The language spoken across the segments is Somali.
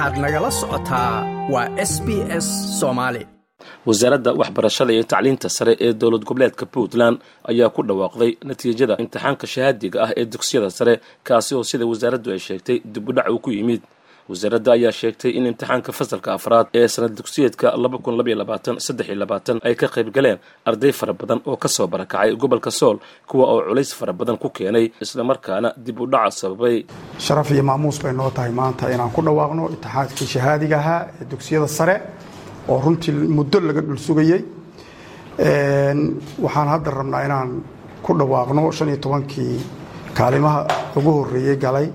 waxaad nagala socotaa waa s b s soomaali wasaaradda waxbarashada iyo tacliinta sare ee dowlad goboleedka puntland ayaa ku dhawaaqday natiijada imtixaanka shahaadiga ah ee dugsiyada sare kaasi oo sida wasaaraddu ay sheegtay dibudhac uu ku yimid wasaaradda ayaa sheegtay in imtixaanka fasalka afraad ee sanad dugsiyeedka ay ka qayb galeen arday fara badan oo ka soo barakacay gobolka sool kuwa oo culays fara badan ku keenay islamarkaana dib u dhaca sababay. Sharaf iyo maamuus bay noo tahay maanta inaan ku dhawaaqno imtixaankii shahaadiga ahaa ee dugsiyada sare oo runtii muddo laga dhul sugayey waxaan hadda rabnaa inaan ku dhawaaqno shan iyo tobankii kaalimaha ugu horeeyey galay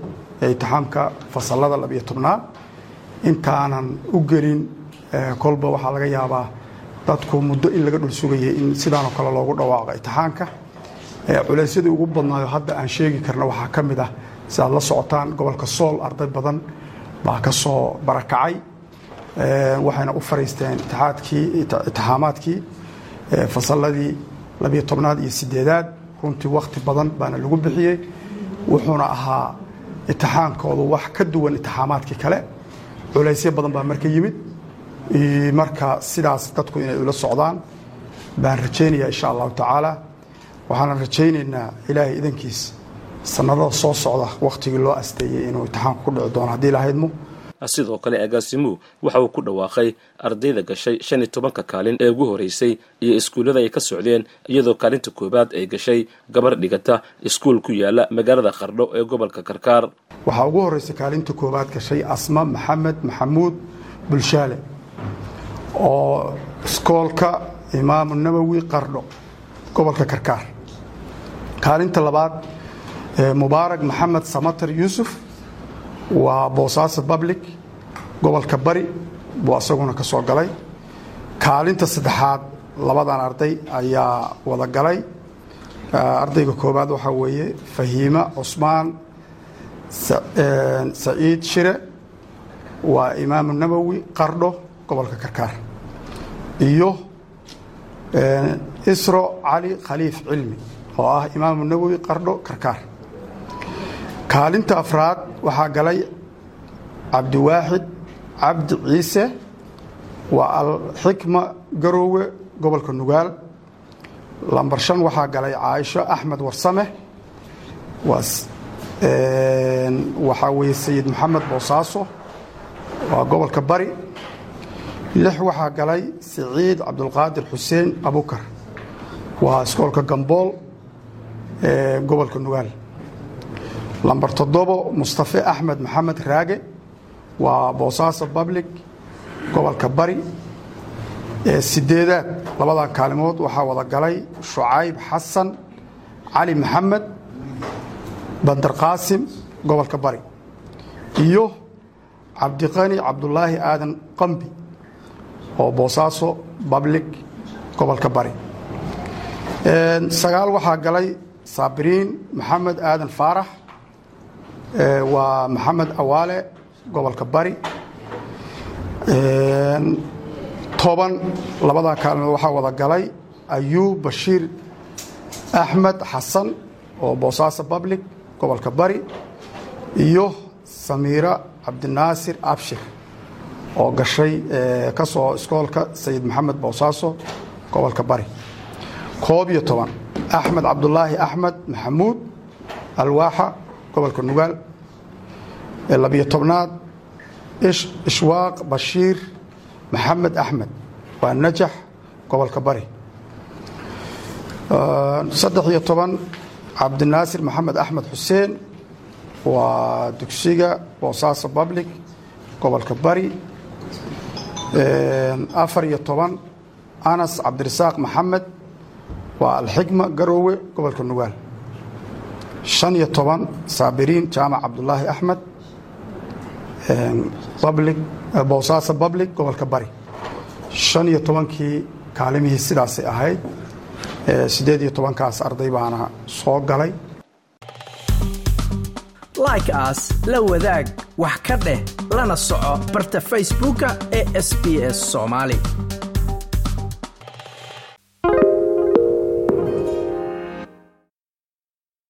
ee imtixaamka fasalada labiyo tobnaad. Intaanan u gelin kolba waxaa laga yaabaa dadku muddo in laga dhul sugayay in sidaanoo kale loogu dhawaaqo imtixaanka. Culeysyadii ugu badnaayo hadda aan sheegi karna waxaa ka mid ah si la socotaan gobolka sool arday badan baa ka soo barakacay waxayna u fariisteen itixaamaadkii fasaladii labiyo tobnaad iyo sideedaad. Runtii wakhti badan baana lagu bixiyey wuxuuna ahaa itixaankoodu wax ka duwan itixaamaadkii kale. Culaysyo badan baa marka yimid. Marka sidaas dadku inay ula socdaan baan rajaynaya insha allahu tacaala. Waxaana rajaynaynaa ilaahay idankiis sanadada soo socda wakhtigii loo asteeyey inuu itixaanku ku dhici doono. Haddii lahaydmu sidoo kale agaasimuhu waxa uu ku dhawaaqay ardayda gashay shan iyo tobanka kaalin ee ugu horeysay iyo iskuullada ay ka socdeen iyadoo kaalinta koowaad ay gashay gabar dhigata iskuul ku yaalla magaalada qardho ee gobolka karkaar. Waxaa ugu horreysay kaalinta koowaad gashay asma maxamed maxamuud bulshaale oo iskoolka imaamu nawowi qardho gobolka karkaar. Kaalinta labaad mubaarak maxamed samatar yuusuf waa boosaaso public gobolka bari buu asaguna ka soo galay. Kaalinta saddexaad labadan arday ayaa wada galay. Ardayga koowaad waxaa weeye fahiima cusmaan saciid shire waa imaamu nawowi qardho gobolka karkaar. Iyo isro cali khaliif cilmi oo ah imaamu nawowi qardho karkaar kaalinta afraad waxaa galay cabdiwaaxid cabdi ciise waa alxikma garoowe gobolka nugaal. Lambar shan waxaa galay caaisho axmed warsame waxaa weeye sayid maxamed boosaaso waa gobolka bari. Lix waxaa galay siciid cabdulqaadir xuseen abukar waa iskoolka gambool gobolka nugaal lambar toddobo mustafe axmed maxamed raage waa boosaaso public gobolka bari. Ee sideedaad labadan kaalimood waxaa wada galay shucayb xasan cali maxamed bandar qaasim gobolka bari. Iyo cabdiqani cabdulaahi aadan qambi oo boosaaso public gobolka bari. Sagaal waxaa galay saabiriin maxamed aadan faarax waa maxamed awaale gobolka bari. Toban labadaa kaalmood waxaa wada galay ayuub bashiir axmed xasan oo boosaaso public gobolka bari iyo samiira cabdinaasir abshir oo gashay ka soo iskoolka sayid maxamed boosaaso gobolka bari. Koob iyo toban axmed cabdulaahi axmed maxamuud alwaaxa gobolka nugaal labiyo tobnaad ishwaaq bashiir maxamed axmed waa najax gobolka bari saddex iyo toban cabdinaasir maxamed axmed xuseen waa dugsiga boosaaso public gobolka bari afar iyo toban anas cabdirasaaq maxamed waa alxikma garoowe gobolka nugaal shan iyo toban saabiriin jaamac cabdulaahi axmed boosaaso public gobolka bari. shan iyo tobankii kaalimihii sidaasay ahayd siddeed iyo tobankaas arday baana soo galay. Like aas la wadaag wax ka dheh lana soco barta facebooka ee sb s soomaali